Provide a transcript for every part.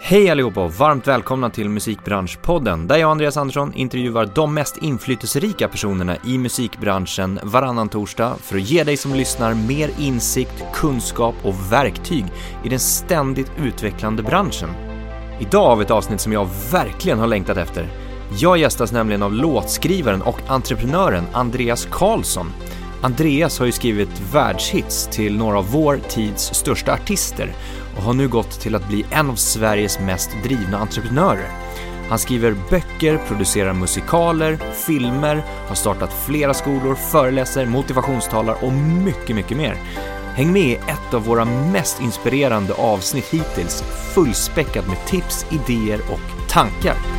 Hej allihopa och varmt välkomna till Musikbranschpodden där jag och Andreas Andersson intervjuar de mest inflytelserika personerna i musikbranschen varannan torsdag för att ge dig som lyssnar mer insikt, kunskap och verktyg i den ständigt utvecklande branschen. Idag har vi ett avsnitt som jag verkligen har längtat efter. Jag gästas nämligen av låtskrivaren och entreprenören Andreas Karlsson. Andreas har ju skrivit världshits till några av vår tids största artister och har nu gått till att bli en av Sveriges mest drivna entreprenörer. Han skriver böcker, producerar musikaler, filmer, har startat flera skolor, föreläser, motivationstalar och mycket, mycket mer. Häng med i ett av våra mest inspirerande avsnitt hittills, fullspäckat med tips, idéer och tankar.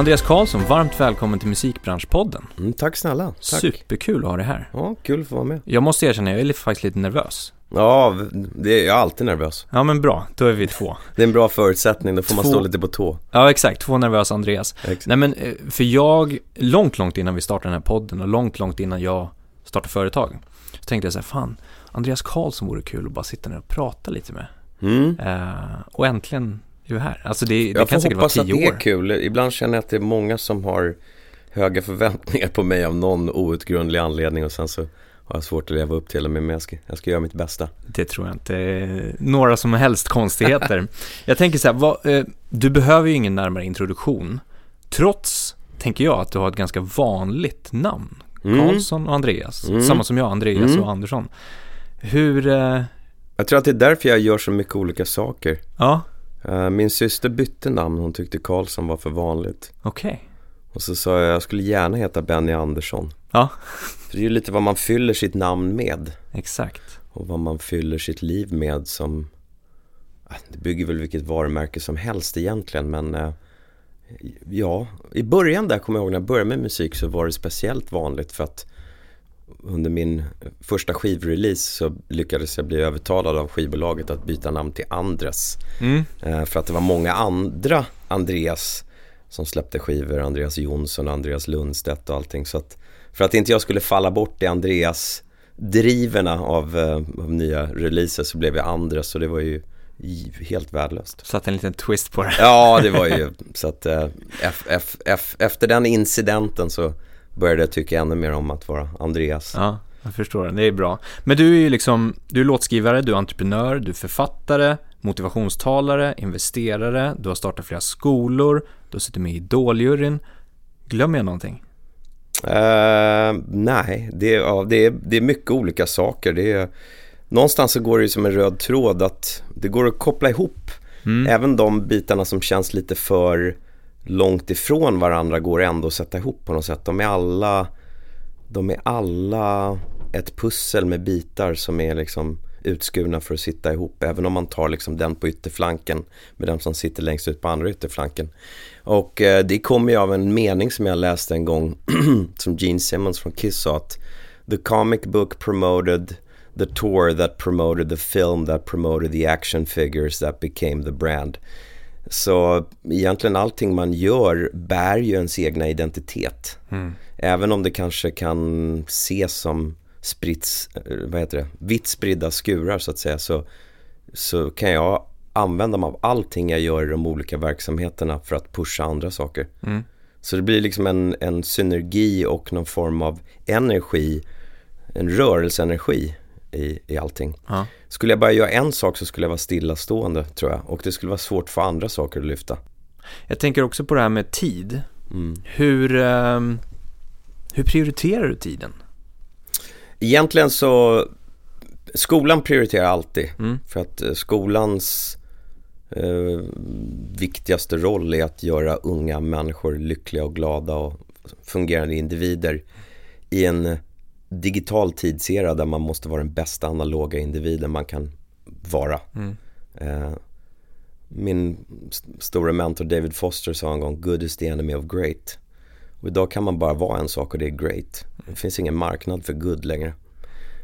Andreas Karlsson, varmt välkommen till Musikbranschpodden. Mm, tack snälla. Tack. Superkul att ha dig här. Ja, kul att få vara med. Jag måste erkänna, jag är faktiskt lite nervös. Ja, det är, jag är alltid nervös. Ja men bra, då är vi två. Det är en bra förutsättning, då får man Två. stå lite på tå. Ja exakt, två nervösa Andreas. Exakt. Nej men, eh, för jag, långt, långt innan vi startade den här podden och långt, långt innan jag startade företag, så tänkte jag så här, fan, Andreas Karlsson vore kul att bara sitta ner och prata lite med. Mm. Eh, och äntligen är vi här. Alltså det, det Jag kan säkert vara hoppas att tio det är år. kul. Ibland känner jag att det är många som har höga förväntningar på mig av någon outgrundlig anledning och sen så har jag svårt att leva upp till det. Men jag ska, jag ska göra mitt bästa. Det tror jag inte är några som helst konstigheter. jag tänker så här, vad, eh, du behöver ju ingen närmare introduktion. Trots, tänker jag, att du har ett ganska vanligt namn. Mm. Karlsson och Andreas. Mm. Samma som jag, Andreas Mm. och Andersson. Hur, eh, Jag tror att det är därför jag gör så mycket olika saker. ja, Min syster bytte namn, hon tyckte Karlsson var för vanligt. okej. Och så sa jag, jag skulle gärna heta Benny Andersson. Ja. För det är ju lite vad man fyller sitt namn med. Exakt. och vad man fyller sitt liv med som äh, Det bygger väl vilket varumärke som helst egentligen men eh, Ja, i början där kommer jag ihåg när jag började med musik så var det speciellt vanligt för att under min första skivrelease så lyckades jag bli övertalad av skivbolaget att byta namn till Andres. Mm. Eh, För att det var många andra Andreas som släppte skivor, Andreas Jonsson, Andreas Lundstedt och allting. Så att för att inte jag skulle falla bort i Andreas driverna av, eh, av nya releaser så blev jag Andres och det var ju helt värdelöst. Satt en liten twist på det. Ja, det var ju så att eh, efter den incidenten så började jag tycka ännu mer om att vara Andreas. Ja, jag förstår det. Det är bra. Men du är ju liksom, du är låtskrivare, du är entreprenör, du är författare, motivationstalare, investerare, du har startat flera skolor, du har suttit med i Idoljuryn. Glömmer jag någonting? Eh, nej, det, är- ja, det, är, det är mycket olika saker. Det är, någonstans så går det som en röd tråd att det går att koppla ihop. Mm. Även de bitarna som känns lite för långt ifrån varandra går ändå att sätta ihop på något sätt. De är alla, de är alla ett pussel med bitar som är liksom utskurna för att sitta ihop. Även om man tar liksom den på ytterflanken med den som sitter längst ut på andra ytterflanken. Och eh, det kommer ju av en mening som jag läste en gång som Gene Simmons från Kiss sa att The comic book promoted the tour that promoted the film that promoted the action figures that became the brand. Så egentligen allting man gör bär ju ens egna identitet. Mm. Även om det kanske kan ses som spritts, eh, vad heter det, vitt spridda skurar så att säga så, så kan jag använda mig av allting jag gör i de olika verksamheterna för att pusha andra saker. Mm. Så det blir liksom en, en synergi och någon form av energi, en rörelseenergi i, i allting. Ja. Skulle jag bara göra en sak så skulle jag vara stillastående tror jag och det skulle vara svårt för andra saker att lyfta. Jag tänker också på det här med tid. Mm. Hur, ehm, hur prioriterar du tiden? Egentligen så, skolan prioriterar alltid. Mm. För att eh, skolans eh, viktigaste roll är att göra unga människor lyckliga och glada och fungerande individer i en digital tidsera där man måste vara den bästa analoga individen man kan vara. Mm. Eh, min st- stora mentor David Foster sa en gång, good is the enemy of great. Och idag kan man bara vara en sak och det är great. Det finns ingen marknad för good längre.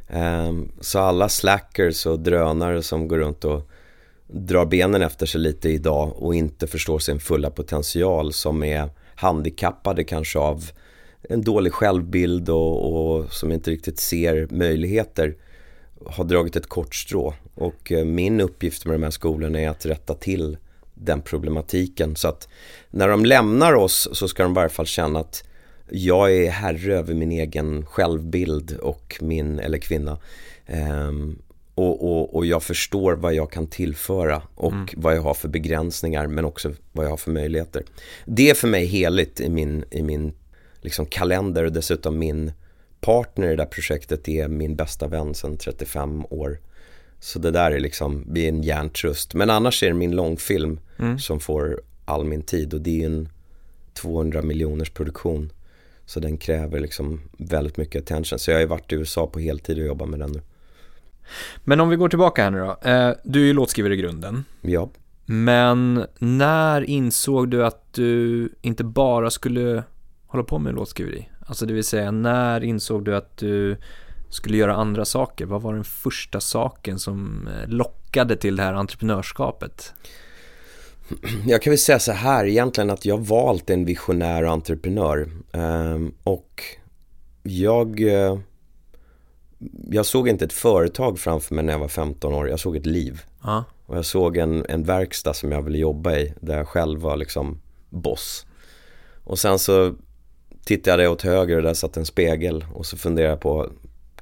Ehm, så alla slackers och drönare som går runt och drar benen efter sig lite idag och inte förstår sin fulla potential som är handikappade kanske av en dålig självbild och, och som inte riktigt ser möjligheter. har dragit ett kort strå. Och eh, min uppgift med de här skolorna är att rätta till den problematiken. Så att när de lämnar oss så ska de i varje fall känna att jag är herre över min egen självbild och min, eller kvinna. Um, och, och, och, jag förstår vad jag kan tillföra och mm. vad jag har för begränsningar men också vad jag har för möjligheter. Det är för mig heligt i min, i min liksom kalender och dessutom min partner i det där projektet är min bästa vän sedan 35 år. Så det där är liksom, vi är en hjärntrust. Men annars är det min långfilm mm. som får all min tid och det är en 200 miljoners produktion. Så den kräver liksom väldigt mycket attention. Så jag har ju varit i USA på heltid och jobbat med den nu. Men om vi går tillbaka här nu då. Eh, du är ju låtskrivare i grunden. Ja. Men när insåg du att du inte bara skulle hålla på med låtskriveri? Alltså det vill säga, när insåg du att du skulle göra andra saker? Vad var den första saken som eh, lockade till det här entreprenörskapet? Jag kan väl säga så här egentligen att jag valt en visionär entreprenör ehm, och jag eh, jag såg inte ett företag framför mig när jag var 15 år, jag såg ett liv. Ja. Och jag såg en, en verkstad som jag ville jobba i, där jag själv var liksom boss. Och sen så tittade jag åt höger och där satt en spegel och så funderade jag på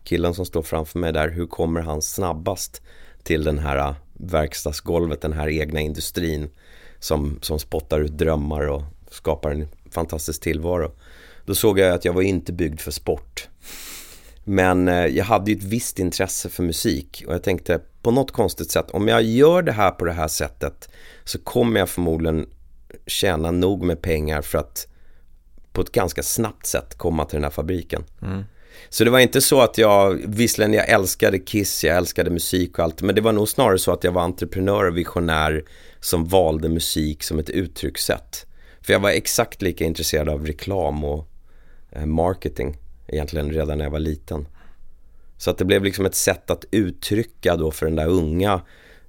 killen som står framför mig där, hur kommer han snabbast till den här äh, verkstadsgolvet, den här egna industrin som, som spottar ut drömmar och skapar en fantastisk tillvaro. Då såg jag att jag var inte byggd för sport. Men äh, jag hade ju ett visst intresse för musik och jag tänkte på något konstigt sätt, om jag gör det här på det här sättet så kommer jag förmodligen tjäna nog med pengar för att på ett ganska snabbt sätt komma till den här fabriken. Mm. Så det var inte så att jag, visserligen jag älskade Kiss, jag älskade musik och allt, men det var nog snarare så att jag var entreprenör och visionär som valde musik som ett uttryckssätt. För jag var exakt lika intresserad av reklam och eh, marketing egentligen redan när jag var liten. Så att det blev liksom ett sätt att uttrycka då för den där unga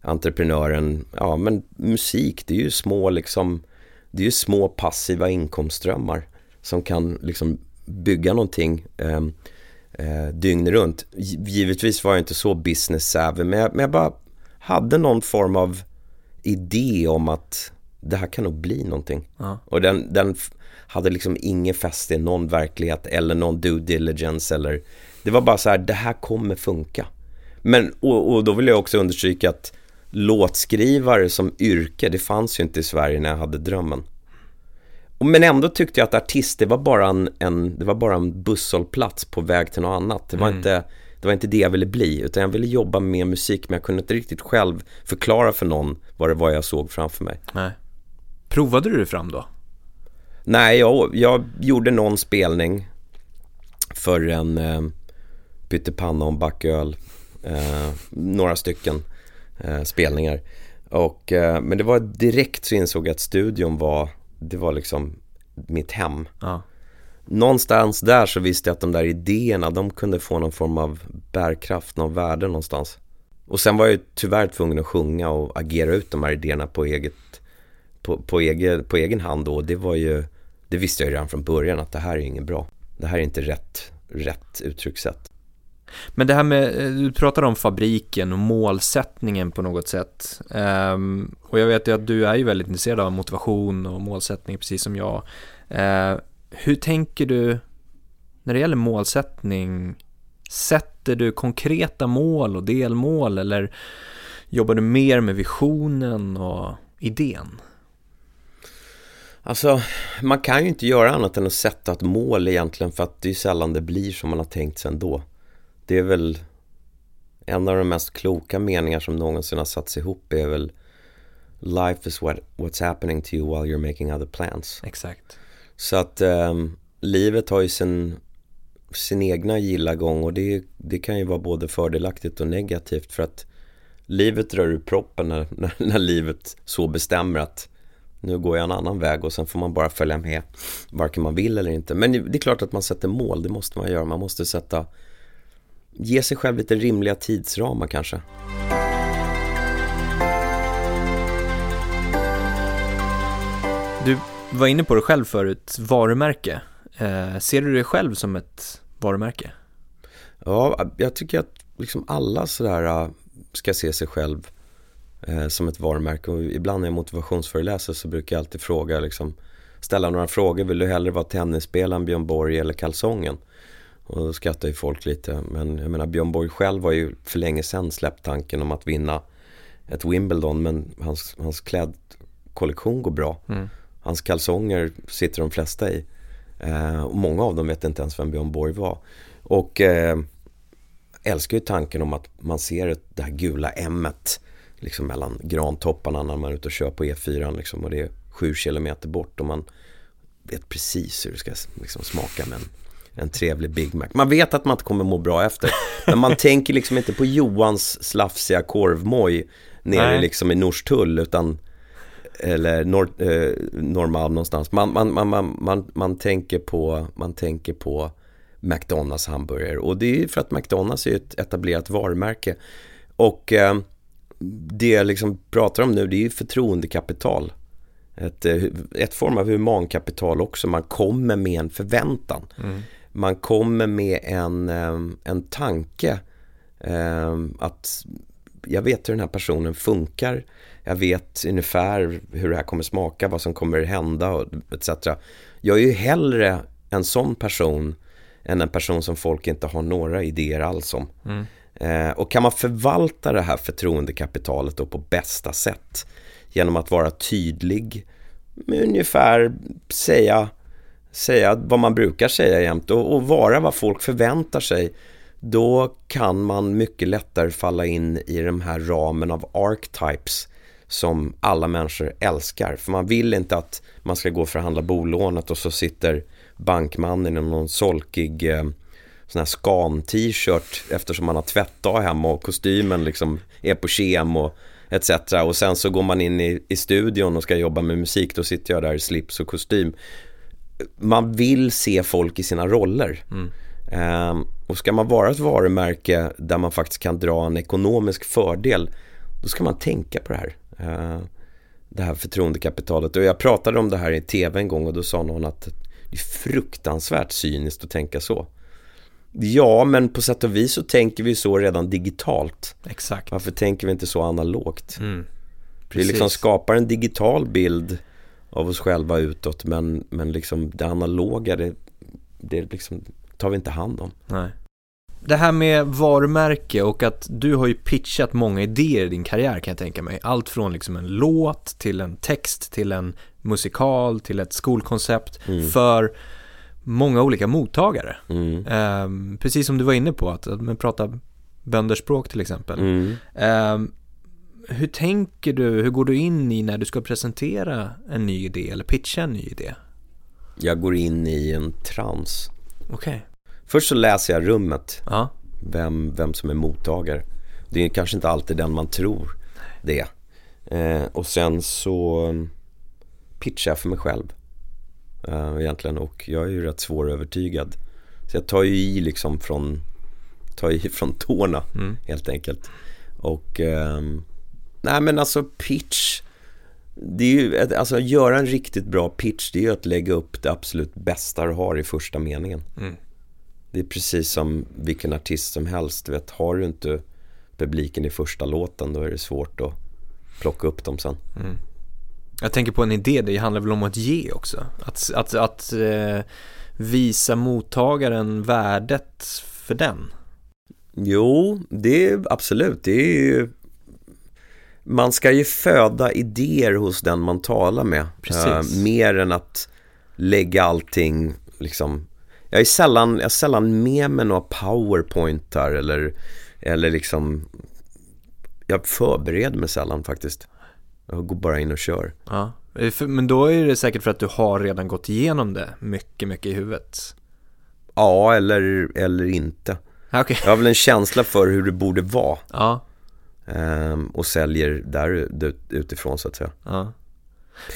entreprenören, ja men musik det är ju små liksom, det är ju små passiva inkomstströmmar som kan liksom bygga någonting eh, eh, dygn runt. Givetvis var jag inte så business savvy men jag, men jag bara hade någon form av idé om att det här kan nog bli någonting. Ja. Och den, den hade liksom ingen fäste i någon verklighet eller någon due diligence eller Det var bara så här, det här kommer funka. Men, och, och då vill jag också understryka att låtskrivare som yrke, det fanns ju inte i Sverige när jag hade drömmen. Men ändå tyckte jag att artist, det var bara en, en, det var bara en busshållplats på väg till något annat. Det var, mm. inte, det var inte det jag ville bli, utan jag ville jobba med musik, men jag kunde inte riktigt själv förklara för någon vad det var jag såg framför mig. Nej. Provade du det fram då? Nej, jag, jag gjorde någon spelning för en eh, pyttipanna och en back öl. Eh, några stycken eh, spelningar. Och, eh, men det var direkt så insåg jag att studion var, det var liksom mitt hem. Ja. Någonstans där så visste jag att de där idéerna, de kunde få någon form av bärkraft, någon värde någonstans. Och sen var jag tyvärr tvungen att sjunga och agera ut de här idéerna på eget på, på, egen, på egen hand då. Det var ju det visste jag ju redan från början att det här är inget bra. Det här är inte rätt, rätt uttryckssätt. Men det här med, eh, du pratar om fabriken och målsättningen på något sätt. Um, och jag vet ju att du är ju väldigt intresserad av motivation och målsättning precis som jag. Uh, hur tänker du när det gäller målsättning? Sätter du konkreta mål och delmål eller jobbar du mer med visionen och idén? Alltså, man kan ju inte göra annat än att sätta ett mål egentligen för att det är sällan det blir som man har tänkt sig ändå. Det är väl en av de mest kloka meningar som någonsin har satts ihop är väl Life is what, what's happening to you while you're making other plans. Exakt. Så att um, livet har ju sin, sin egna gilla gång och det, det kan ju vara både fördelaktigt och negativt för att livet drar ur proppen när, när, när livet så bestämmer att nu går jag en annan väg och sen får man bara följa med varken man vill eller inte. Men det är klart att man sätter mål, det måste man göra. Man måste sätta, ge sig själv lite rimliga tidsramar kanske. Du var inne på det själv förut, varumärke. Eh, ser du dig själv som ett varumärke? Ja, jag tycker att liksom alla sådär äh, ska se sig själv eh, som ett varumärke och ibland när jag motivationsföreläser så brukar jag alltid fråga liksom ställa några frågor. Vill du hellre vara tennisspelaren Björn Borg eller kalsongen? Och då skrattar ju folk lite. Men jag menar Björn Borg själv har ju för länge sedan släppt tanken om att vinna ett Wimbledon. Men hans, hans klädkollektion går bra. Mm. Hans kalsonger sitter de flesta i. Eh, och många av dem vet inte ens vem Björn Borg var. Och eh, älskar ju tanken om att man ser det här gula m liksom mellan grantopparna när man är ute och kör på E4 liksom, och det är sju kilometer bort och man vet precis hur det ska liksom, smaka med en, trevlig Big Mac. Man vet att man inte kommer må bra efter. Men man tänker liksom inte på Johans slafsiga korvmoj nere Nej. liksom i Norstull utan eller Nor eh, Norrmalm någonstans. Man, man, man, man, man, man, tänker på, man tänker på McDonalds hamburgare och det är ju för att McDonalds är ett etablerat varumärke. Och eh, det jag liksom pratar om nu det är ju förtroendekapital. Ett, eh, ett form av humankapital också. Man kommer med en förväntan. Mm. Man kommer med en, eh, en tanke eh, att jag vet hur den här personen funkar. Jag vet ungefär hur det här kommer smaka, vad som kommer hända etc. Jag är ju hellre en sån person än en person som folk inte har några idéer alls om. Mm. Eh, och kan man förvalta det här förtroendekapitalet då på bästa sätt genom att vara tydlig med ungefär säga, säga vad man brukar säga jämt och, och vara vad folk förväntar sig då kan man mycket lättare falla in i den här ramen av archetypes som alla människor älskar. För man vill inte att man ska gå och förhandla bolånet och så sitter bankmannen i någon solkig eh, sån här skan-t-shirt eftersom man har tvättdag hemma och kostymen liksom är på kem och etc. Och sen så går man in i, i studion och ska jobba med musik, då sitter jag där i slips och kostym. Man vill se folk i sina roller. Mm. Um, och ska man vara ett varumärke där man faktiskt kan dra en ekonomisk fördel, då ska man tänka på det här. Uh, det här förtroendekapitalet. Och jag pratade om det här i tv en gång och då sa någon att det är fruktansvärt cyniskt att tänka så. Ja, men på sätt och vis så tänker vi så redan digitalt. Exakt. Varför tänker vi inte så analogt? Mm. Vi liksom skapar en digital bild av oss själva utåt, men, men liksom det analoga, det, det liksom tar vi inte hand om. Nej. Det här med varumärke och att du har ju pitchat många idéer i din karriär kan jag tänka mig. Allt från liksom en låt till en text till en musikal till ett skolkoncept mm. för många olika mottagare. Mm. Eh, precis som du var inne på, att, att prata bönderspråk till exempel. Mm. Eh, hur tänker du, hur går du in i när du ska presentera en ny idé eller pitcha en ny idé? Jag går in i en trans. Okej. Okay. Först så läser jag rummet, ja. vem, vem som är mottagare. Det är kanske inte alltid den man tror det eh, Och sen så pitchar jag för mig själv uh, egentligen och jag är ju rätt svårövertygad. Så jag tar ju i liksom från, tar i från tårna mm. helt enkelt. Och um, nej men alltså pitch det är ju, alltså göra en riktigt bra pitch det är ju att lägga upp det absolut bästa du har i första meningen. Mm. Det är precis som vilken artist som helst. Du vet, har du inte publiken i första låten då är det svårt att plocka upp dem sen. Mm. Jag tänker på en idé, det handlar väl om att ge också. Att, att, att eh, visa mottagaren värdet för den. Jo, det är absolut. Det är ju... Man ska ju föda idéer hos den man talar med. Uh, mer än att lägga allting liksom. Jag är sällan, jag är sällan med med några powerpointar eller, eller liksom jag förbereder mig sällan faktiskt. Jag går bara in och kör. Ja. Men då är det säkert för att du har redan gått igenom det mycket, mycket i huvudet. Ja, eller, eller inte. Okay. Jag har väl en känsla för hur det borde vara. Ja. Ehm, och säljer där utifrån så att säga. Ja.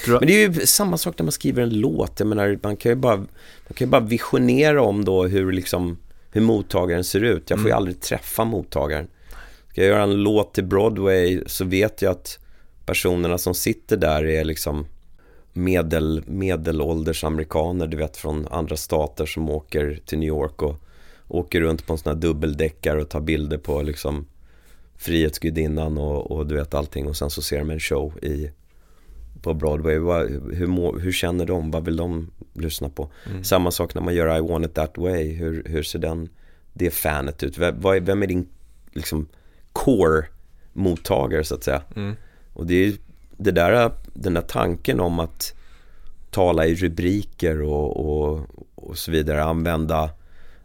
Men det är ju samma sak när man skriver en låt. Jag menar, man kan ju bara, man kan ju bara visionera om då hur, liksom, hur mottagaren ser ut. Jag får mm. ju aldrig träffa mottagaren. Ska jag göra en låt till Broadway så vet jag att personerna som sitter där är liksom medel, medelålders amerikaner, du vet från andra stater som åker till New York och, åker runt på en sån här dubbeldäckare och tar bilder på liksom Frihetsgudinnan och, och du vet allting och sen så ser de en show i på Broadway. hur, må, hur känner de? Vad vill de lyssna på? Mm. Samma sak när man gör I want it that way. Hur, hur ser den, det fanet ut? Vem, vem är din liksom core-mottagare så att säga? Mm. Och det är det där, den där tanken om att tala i rubriker och, och, och så vidare. Använda,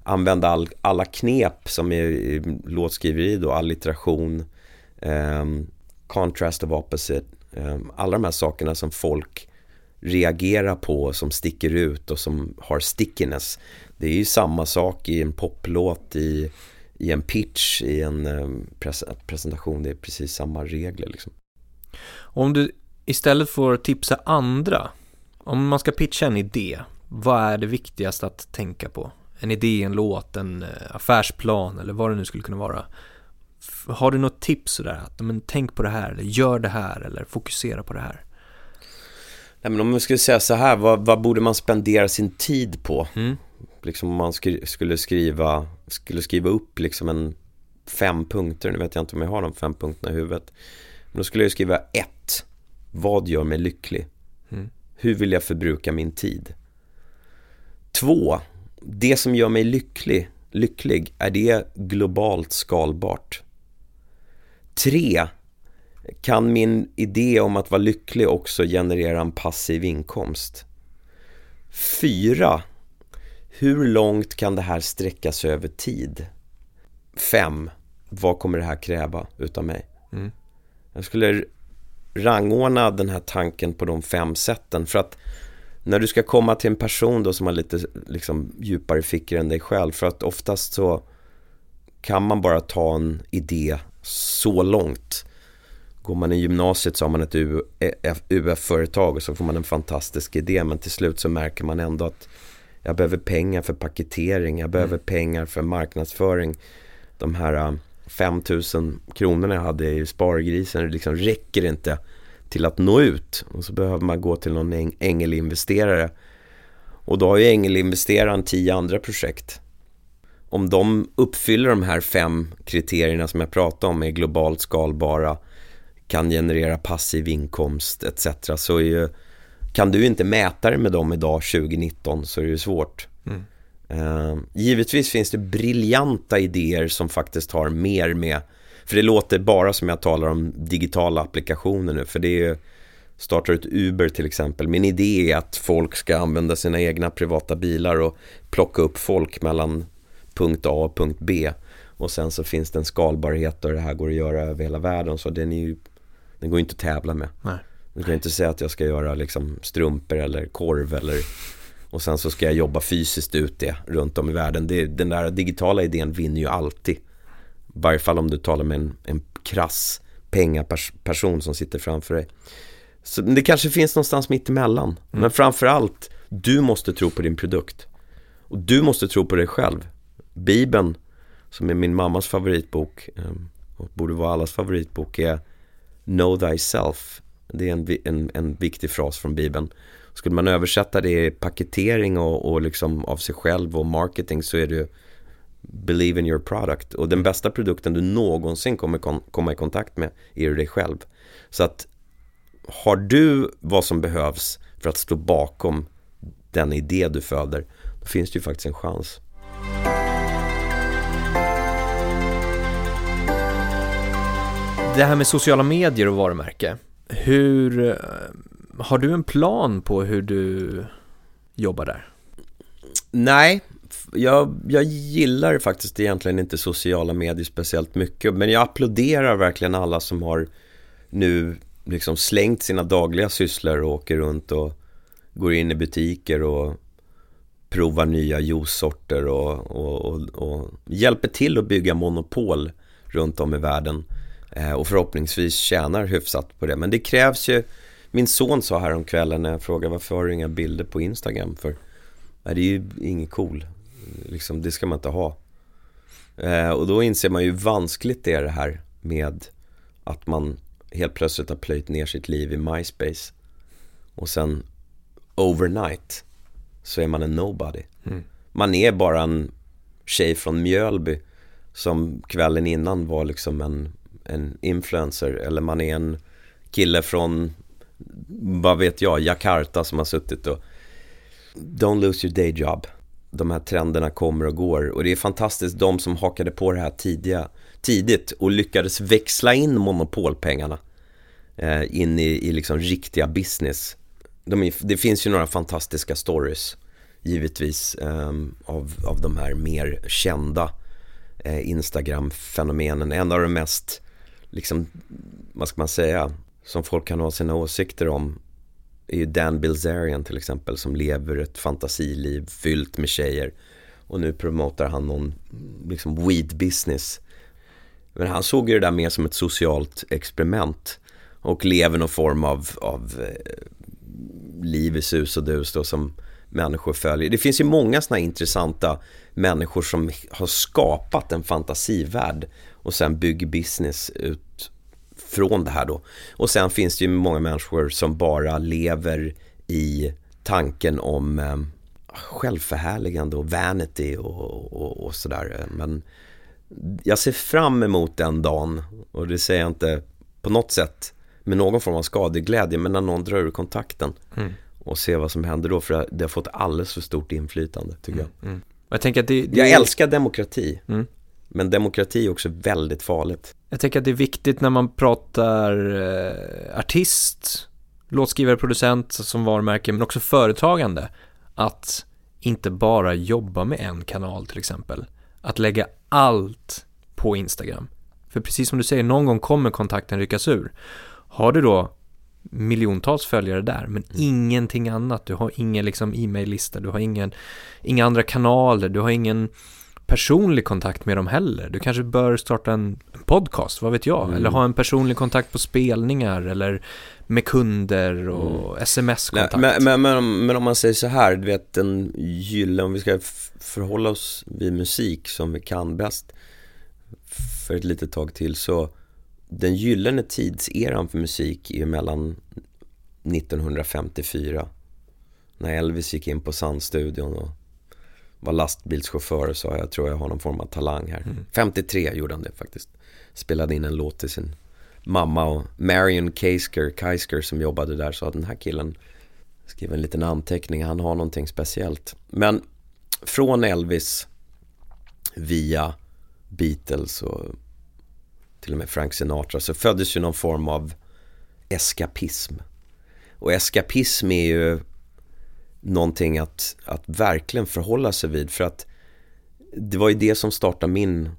använda all, alla knep som är i låtskriveri då, allitteration, eh, contrast of opposite. Eh, alla de här sakerna som folk reagerar på, som sticker ut och som har stickiness. Det är ju samma sak i en poplåt, i, i en pitch, i en eh, pres presentation. Det är precis samma regler liksom. Om du istället får tipsa andra om man ska pitcha en idé, vad är det viktigaste att tänka på? En idé, en låt, en eh, affärsplan eller vad det nu skulle kunna vara. Har du något tips sådär? Att, men, tänk på det här, eller gör det här, eller fokusera på det här. Nej, men om man skulle säga så här, vad, vad borde man spendera sin tid på? Mm. Liksom om man skri skulle skriva, skulle skriva upp liksom en fem punkter, nu vet jag inte om jag har de fem punkterna i huvudet. Men då skulle jag skriva ett, vad gör mig lycklig? Mm. Hur vill jag förbruka min tid? Två, det som gör mig lycklig, lycklig, är det globalt skalbart? Tre, kan min idé om att vara lycklig också generera en passiv inkomst? Fyra, hur långt kan det här sträcka sig över tid? Fem, vad kommer det här kräva utav mig? Mm. Jag skulle rangordna den här tanken på de fem sätten. För att när du ska komma till en person då som har lite liksom, djupare fickor än dig själv. För att oftast så kan man bara ta en idé så långt. Går man i gymnasiet så har man ett UF-företag och så får man en fantastisk idé. Men till slut så märker man ändå att jag behöver pengar för paketering, jag behöver mm. pengar för marknadsföring. De här 5000 kronorna jag hade i spargrisen liksom räcker inte till att nå ut. Och så behöver man gå till någon ängelinvesterare. Och då har ju ängelinvesteraren tio andra projekt. Om de uppfyller de här fem kriterierna som jag pratade om, är globalt skalbara, kan generera passiv inkomst etc. Så ju, kan du inte mäta det med dem idag 2019 så är det ju svårt. Mm. Uh, givetvis finns det briljanta idéer som faktiskt har mer med För det låter bara som jag talar om digitala applikationer nu För det är Startar ett Uber till exempel Min idé är att folk ska använda sina egna privata bilar och plocka upp folk mellan punkt A och punkt B Och sen så finns det en skalbarhet och det här går att göra över hela världen så den är ju Den går inte att tävla med Nej. Du kan inte säga att jag ska göra liksom strumpor eller korv eller och sen så ska jag jobba fysiskt ut det runt om i världen. Det, den där digitala idén vinner ju alltid. I varje fall om du talar med en, en krass pengaperson som sitter framför dig. Så det kanske finns någonstans mitt emellan. Mm. Men framförallt, du måste tro på din produkt. Och du måste tro på dig själv. Bibeln, som är min mammas favoritbok ehm, och borde vara allas favoritbok, är Know thyself. Det är en, en, en viktig fras från Bibeln. Skulle man översätta det i paketering och, och liksom av sig själv och marketing så är det Believe in your product. Och den bästa produkten du någonsin kommer kon komma i kontakt med är dig själv. Så att har du vad som behövs för att stå bakom den idé du föder, då finns det ju faktiskt en chans. Det här med sociala medier och varumärke. Hur har du en plan på hur du jobbar där? Nej, jag, jag gillar faktiskt egentligen inte sociala medier speciellt mycket. Men jag applåderar verkligen alla som har nu liksom slängt sina dagliga sysslor och åker runt och går in i butiker och provar nya juicesorter och, och, och, och, hjälper till att bygga monopol runt om i världen. Eh, och förhoppningsvis tjänar hyfsat på det. Men det krävs ju min son sa häromkvällen när jag frågade varför har du inga bilder på Instagram? För nej, det är ju inget cool. Liksom, det ska man inte ha. Eh, och då inser man ju vanskligt det är det här med att man helt plötsligt har plöjt ner sitt liv i MySpace. Och sen overnight så är man en nobody. Mm. Man är bara en, tjej från Mjölby som kvällen innan var liksom en, en influencer eller man är en kille från, vad vet jag, Jakarta som har suttit och Don't lose your day job. De här trenderna kommer och går och det är fantastiskt de som hakade på det här tidiga, tidigt och lyckades växla in monopolpengarna eh, in i, i liksom riktiga business. De är, det finns ju några fantastiska stories givetvis eh, av, av de här mer kända eh, Instagram-fenomenen. En av de mest, liksom, vad ska man säga, som folk kan ha sina åsikter om är ju Dan Bilzerian till exempel som lever ett fantasiliv fyllt med tjejer. Och nu promotar han någon liksom weed business. Men han såg ju det där mer som ett socialt experiment. Och lever någon form av, av eh, liv i sus och dus då som människor följer. Det finns ju många sådana intressanta människor som har skapat en fantasivärld och sen bygger business ut från det här då. Och sen finns det ju många människor som bara lever i tanken om eh, självförhärligande och vanity och, och, och sådär. Men jag ser fram emot den dagen och det säger jag inte på något sätt med någon form av skadeglädje men när någon drar ur kontakten mm. och ser vad som händer då för det har fått alldeles för stort inflytande tycker jag. Mm. mm. Jag, tänker att det, det... jag älskar demokrati. Mm. Men demokrati är också väldigt farligt. Jag tänker att det är viktigt när man pratar eh, artist, låtskrivare, producent som varumärke, men också företagande. Att inte bara jobba med en kanal till exempel. Att lägga allt på Instagram. För precis som du säger, någon gång kommer kontakten ryckas ur. Har du då miljontals följare där, men mm. ingenting annat. Du har ingen liksom e-mail-lista, du har ingen, inga andra kanaler, du har ingen personlig kontakt med dem heller. Du kanske bör starta en podcast, vad vet jag? Mm. Eller ha en personlig kontakt på spelningar eller med kunder och mm. sms-kontakt. Men, men, men, men, om man säger så här, du vet en gyllene, om vi ska förhålla oss vid musik som vi kan bäst för ett litet tag till så den gyllene tidseran för musik är mellan 1954 när Elvis gick in på Sandstudion och var lastbilschaufför och sa jag tror jag har någon form av talang här. Mm. 53 gjorde han det faktiskt. Spelade in en låt till sin mamma och Marion Keisker, Keisker som jobbade där sa att den här killen skrev en liten anteckning, han har någonting speciellt. Men från Elvis via Beatles och till och med Frank Sinatra så föddes ju någon form av eskapism. Och eskapism är ju någonting att, att verkligen förhålla sig vid för att det var ju det som startade min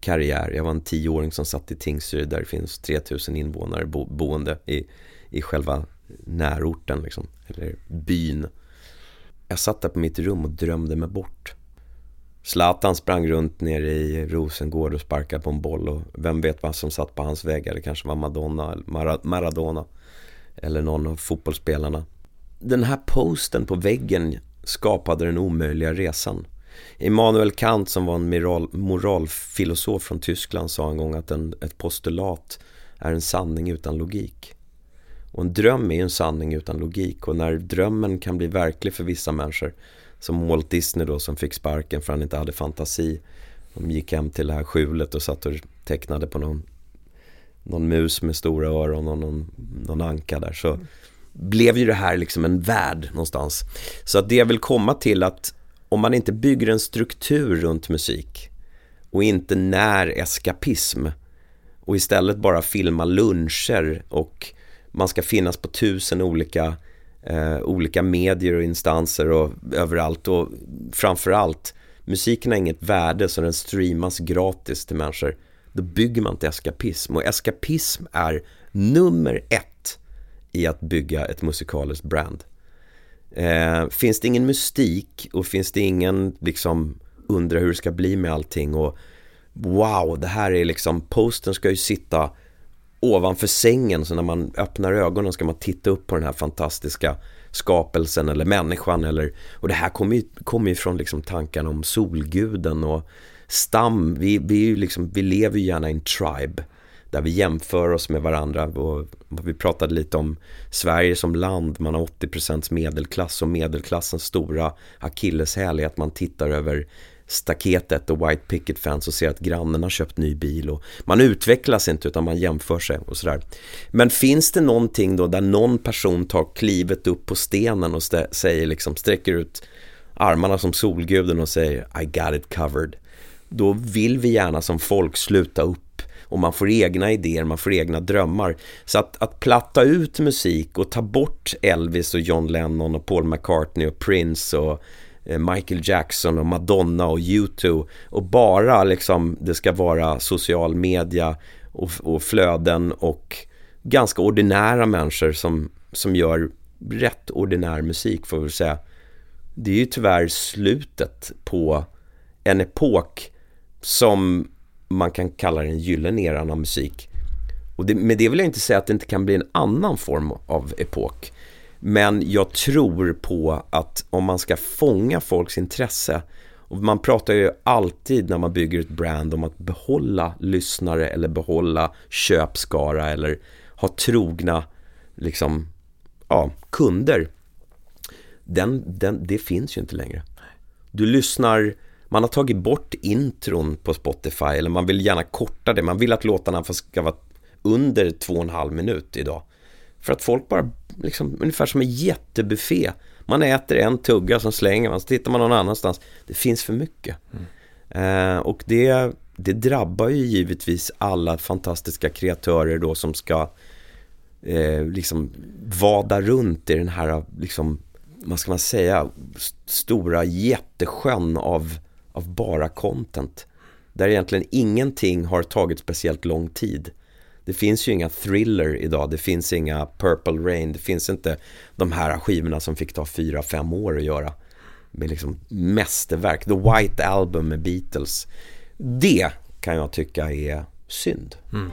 karriär. Jag var en tioåring som satt i Tingsryd där det finns 3000 invånare bo, boende i, i själva närorten liksom, eller byn. Jag satt där på mitt rum och drömde mig bort. Zlatan sprang runt nere i Rosengård och sparkade på en boll och vem vet vad som satt på hans väggar. Det kanske var Madonna eller Maradona eller någon av fotbollsspelarna. Den här posten på väggen skapade den omöjliga resan. Immanuel Kant som var en moral, moralfilosof från Tyskland sa en gång att en, ett postulat är en sanning utan logik. Och en dröm är en sanning utan logik och när drömmen kan bli verklig för vissa människor som Walt Disney då som fick sparken för han inte hade fantasi. De gick hem till det här skjulet och satt och tecknade på någon, någon mus med stora öron och någon, någon anka där. Så blev ju det här liksom en värld någonstans. Så att det jag vill komma till att om man inte bygger en struktur runt musik och inte när eskapism och istället bara filma luncher och man ska finnas på tusen olika eh, olika medier och instanser och överallt och framförallt musiken har inget värde så den streamas gratis till människor. Då bygger man inte eskapism och eskapism är nummer ett i att bygga ett musikaliskt brand. Eh, finns det ingen mystik och finns det ingen liksom undra hur det ska bli med allting och wow, det här är liksom, posten ska ju sitta ovanför sängen så när man öppnar ögonen ska man titta upp på den här fantastiska skapelsen eller människan eller och det här kommer ju, kommer ju från liksom tankarna om solguden och stam, vi, vi, liksom, vi lever ju gärna i en tribe där vi jämför oss med varandra och vi pratade lite om Sverige som land, man har 80% medelklass och medelklassens stora akilleshäl är att man tittar över staketet och White Picket Fence och ser att grannen har köpt ny bil och man utvecklas inte utan man jämför sig och sådär. Men finns det någonting då där någon person tar klivet upp på stenen och säger liksom, sträcker ut armarna som solguden och säger I got it covered. Då vill vi gärna som folk sluta upp och man får egna idéer, man får egna drömmar. Så att, att platta ut musik och ta bort Elvis och John Lennon och Paul McCartney och Prince och eh, Michael Jackson och Madonna och U2 och bara liksom det ska vara social media och, och flöden och ganska ordinära människor som, som gör rätt ordinär musik får vi säga. Det är ju tyvärr slutet på en epok som man kan kalla den gyllene eran av musik. Och det, med det vill jag inte säga att det inte kan bli en annan form av epok. Men jag tror på att om man ska fånga folks intresse och man pratar ju alltid när man bygger ett brand om att behålla lyssnare eller behålla köpskara eller ha trogna liksom, ja, kunder. Den, den, det finns ju inte längre. Du lyssnar man har tagit bort intron på Spotify eller man vill gärna korta det. Man vill att låtarna ska vara under två och en halv minut idag. För att folk bara, liksom, ungefär som en jättebuffé. Man äter en tugga, som slänger man, så tittar man någon annanstans. Det finns för mycket. Mm. Eh, och det, det drabbar ju givetvis alla fantastiska kreatörer då som ska eh, liksom vada runt i den här, liksom, vad ska man säga, stora jättesjön av av bara content. Där egentligen ingenting har tagit speciellt lång tid. Det finns ju inga thriller idag, det finns inga Purple Rain, det finns inte de här skivorna som fick ta fyra fem år att göra. Med liksom mästerverk, The White Album med Beatles. Det kan jag tycka är synd. Mm.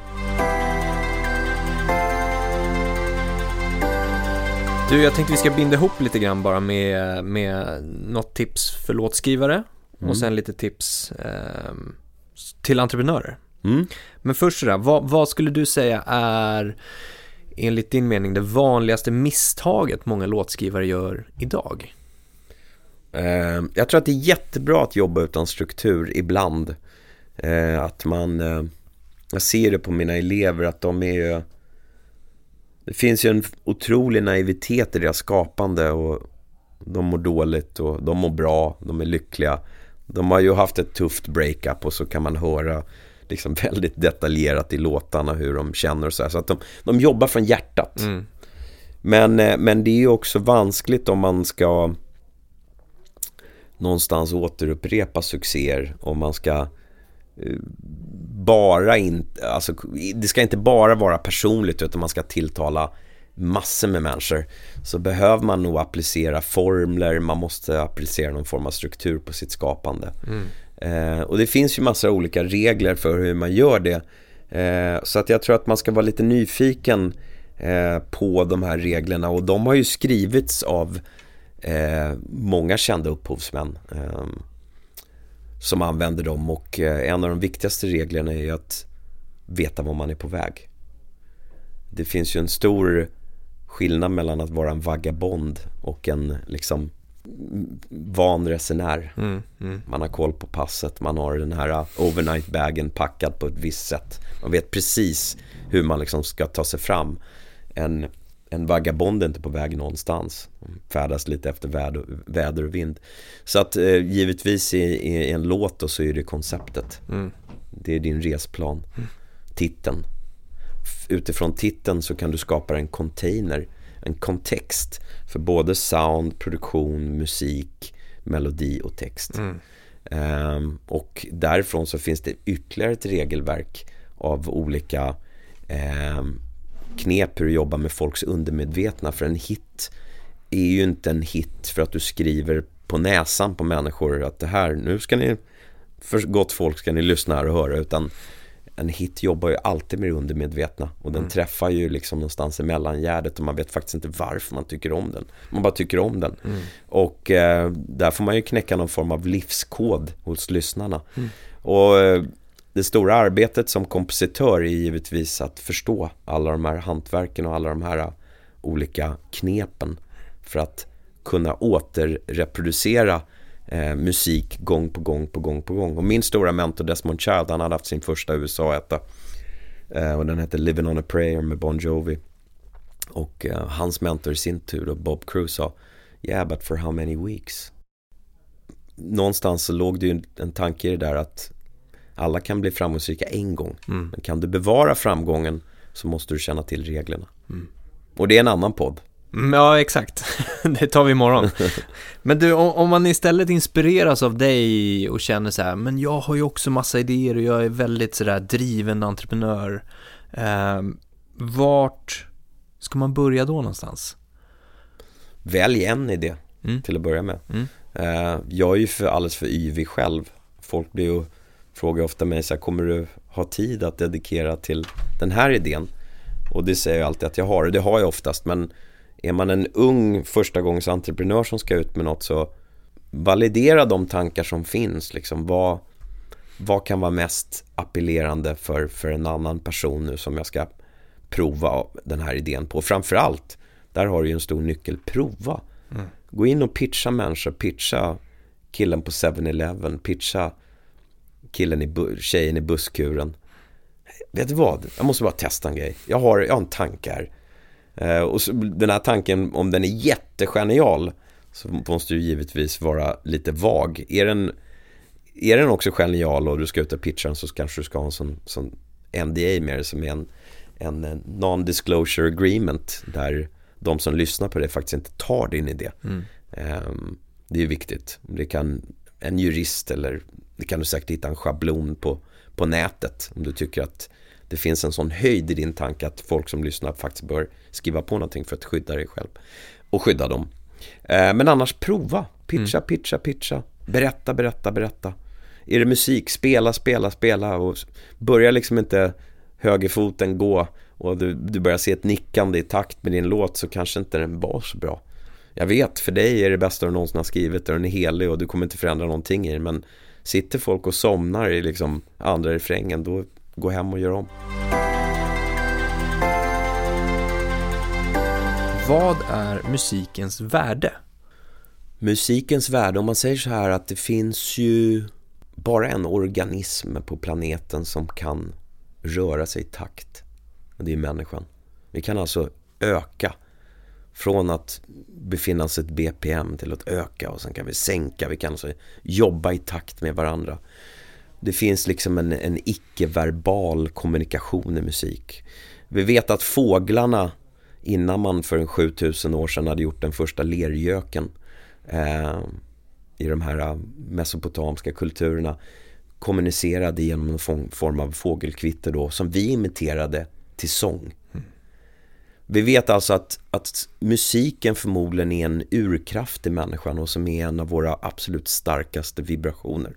Du, jag tänkte vi ska binda ihop lite grann bara med, med något tips för låtskrivare Mm. Och sen lite tips eh, till entreprenörer. Mm. Men först sådär, vad, vad skulle du säga är enligt din mening det vanligaste misstaget många låtskrivare gör idag? Eh, jag tror att det är jättebra att jobba utan struktur ibland. Eh, att man, eh, jag ser det på mina elever att de är ju, det finns ju en otrolig naivitet i deras skapande och de mår dåligt och de mår bra, de är lyckliga. De har ju haft ett tufft breakup och så kan man höra liksom väldigt detaljerat i låtarna hur de känner och så här. Så att de, de jobbar från hjärtat. Mm. Men, eh, men det är ju också vanskligt om man ska någonstans återupprepa succéer. Om man ska eh, bara inte, alltså det ska inte bara vara personligt utan man ska tilltala massor med människor så behöver man nog applicera formler, man måste applicera någon form av struktur på sitt skapande. Mm. Eh, och det finns ju massor av olika regler för hur man gör det. Eh, så att jag tror att man ska vara lite nyfiken eh, på de här reglerna och de har ju skrivits av eh, många kända upphovsmän eh, som använder dem och eh, en av de viktigaste reglerna är att veta var man är på väg. Det finns ju en stor skillnad mellan att vara en vagabond och en liksom van resenär. Mm, mm. Man har koll på passet, man har den här overnight-bagen packad på ett visst sätt. Man vet precis hur man liksom ska ta sig fram. En, en vagabond är inte på väg någonstans. Färdas lite efter väder, väder och vind. Så att eh, givetvis i, i, en låt då så är det konceptet. Mm. Det är din resplan. Mm. Titeln utifrån titeln så kan du skapa en container, en kontext för både sound, produktion, musik, melodi och text. Mm. Um, och därifrån så finns det ytterligare ett regelverk av olika um, knep hur du jobbar med folks undermedvetna. För en hit är ju inte en hit för att du skriver på näsan på människor att det här, nu ska ni, för gott folk ska ni lyssna här och höra. Utan en hit jobbar ju alltid med det undermedvetna och den mm. träffar ju liksom någonstans i mellangärdet och man vet faktiskt inte varför man tycker om den. Man bara tycker om den. Mm. Och eh, där får man ju knäcka någon form av livskod hos lyssnarna. Mm. Och eh, det stora arbetet som kompositör är givetvis att förstå alla de här hantverken och alla de här olika knepen för att kunna återreproducera eh, musik gång på gång på gång på gång. Och min stora mentor Desmond Child, han hade haft sin första USA-etta. Eh, och den hette Living on a prayer med Bon Jovi. Och eh, hans mentor i sin tur, då, Bob Cruz sa Yeah, but for how many weeks? Någonstans så låg det ju en tanke i det där att alla kan bli framgångsrika en gång. Mm. Men kan du bevara framgången så måste du känna till reglerna. Mm. Och det är en annan podd. Mm, ja, exakt. Det tar vi imorgon. Men du, om man istället inspireras av dig och känner så här, men jag har ju också massa idéer och jag är väldigt sådär driven entreprenör. Eh, vart ska man börja då någonstans? Välj en idé mm. till att börja med. Mm. Eh, jag är ju för, alldeles för yvig själv. Folk blir ju, frågar ofta mig så här, kommer du ha tid att dedikera till den här idén? Och det säger jag alltid att jag har, och det har jag oftast, men är man en ung första gångs entreprenör som ska ut med något så validera de tankar som finns. Liksom, vad, vad kan vara mest appellerande för, för en annan person nu som jag ska prova den här idén på. Framförallt, där har du ju en stor nyckel, prova. Mm. Gå in och pitcha människor, pitcha killen på 7-Eleven, pitcha killen i, tjejen i busskuren. Vet du vad? Jag måste bara testa en grej. Jag har, jag har en tanke här. Eh, och så, den här tanken, om den är jättegenial så måste du givetvis vara lite vag. Är den, är den också genial och du ska ut och pitcha den så kanske du ska ha en sån, sån NDA med det som är en, en non-disclosure agreement där de som lyssnar på det faktiskt inte tar din idé. Mm. Um, det är viktigt. Det kan en jurist eller det kan du säkert hitta en schablon på, på nätet om du tycker att det finns en sån höjd i din tanke att folk som lyssnar faktiskt bör skriva på någonting för att skydda dig själv och skydda dem. Eh, men annars prova, pitcha, mm. pitcha, pitcha, berätta, berätta, berätta. Är det musik, spela, spela, spela och börja liksom inte högerfoten gå och du, du börjar se ett nickande i takt med din låt så kanske inte den var så bra. Jag vet, för dig är det bästa du någonsin har skrivit och den är helig och du kommer inte förändra någonting i den men sitter folk och somnar i liksom andra refrängen då gå hem och göra om. Vad är musikens värde? Musikens värde, om man säger så här att det finns ju bara en organism på planeten som kan röra sig i takt. Och det är människan. Vi kan alltså öka från att befinna oss ett BPM till att öka och sen kan vi sänka. Vi kan alltså jobba i takt med varandra. Det finns liksom en, en icke-verbal kommunikation i musik. Vi vet att fåglarna innan man för en 7000 år sedan hade gjort den första lergöken eh, i de här mesopotamiska kulturerna kommunicerade genom en form av fågelkvitter då som vi imiterade till sång. Mm. Vi vet alltså att, att musiken förmodligen är en urkraft i människan och som är en av våra absolut starkaste vibrationer.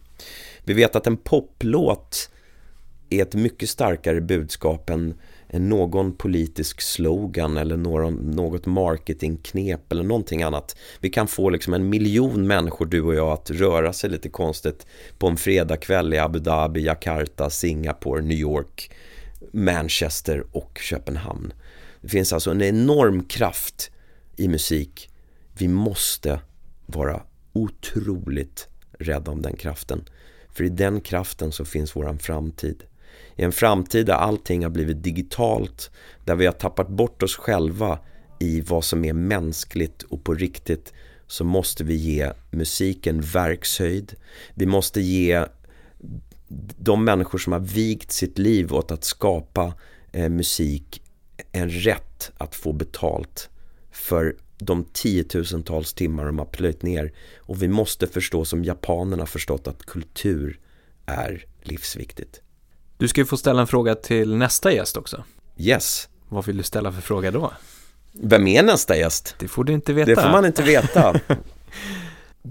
Vi vet att en poplåt är ett mycket starkare budskap än, än någon politisk slogan eller någon, något marketingknep eller någonting annat. Vi kan få liksom en miljon människor, du och jag, att röra sig lite konstigt på en fredagkväll i Abu Dhabi, Jakarta, Singapore, New York, Manchester och Köpenhamn. Det finns alltså en enorm kraft i musik. Vi måste vara otroligt rädda om den kraften. För i den kraften så finns våran framtid. I en framtid där allting har blivit digitalt, där vi har tappat bort oss själva i vad som är mänskligt och på riktigt så måste vi ge musiken verkshöjd. Vi måste ge de människor som har vigt sitt liv åt att skapa eh, musik en rätt att få betalt för de tiotusentals timmar de har plöjt ner. Och vi måste förstå som japanerna förstått att kultur är livsviktigt. Du ska ju få ställa en fråga till nästa gäst också. Yes. Vad vill du ställa för fråga då? Vem är nästa gäst? Det får du inte veta. Det får man inte veta.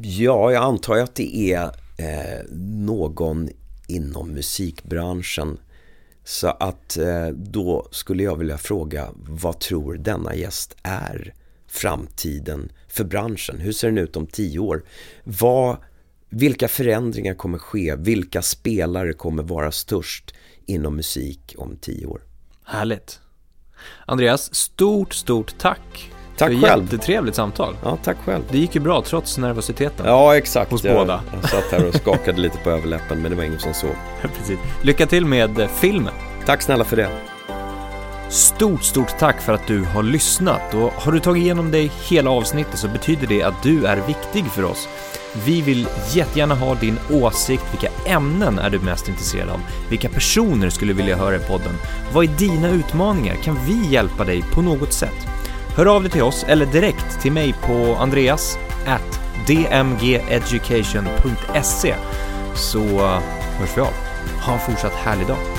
ja, jag antar att det är eh, någon inom musikbranschen. Så att eh, då skulle jag vilja fråga, vad tror denna gäst är? Framtiden för branschen? Hur ser den ut om tio år? Vad, vilka förändringar kommer ske? Vilka spelare kommer vara störst inom musik om tio år? Härligt. Andreas, stort, stort tack Tack för själv. Jättetrevligt samtal. Ja, tack själv. Det gick ju bra trots nervositeten. Ja, exakt. Hos jag, båda. Jag satt här och skakade lite på överläppen, men det var ingen som såg. Precis. Lycka till med eh, filmen. Tack snälla för det. Stort, stort tack för att du har lyssnat och har du tagit igenom dig hela avsnittet så betyder det att du är viktig för oss. Vi vill jättegärna ha din åsikt. Vilka ämnen är du mest intresserad av? Vilka personer skulle vilja höra i podden? Vad är dina utmaningar? Kan vi hjälpa dig på något sätt? Hör av dig till oss eller direkt till mig på andreas at dmgeducation.se så hörs vi av. Ha en fortsatt härlig dag.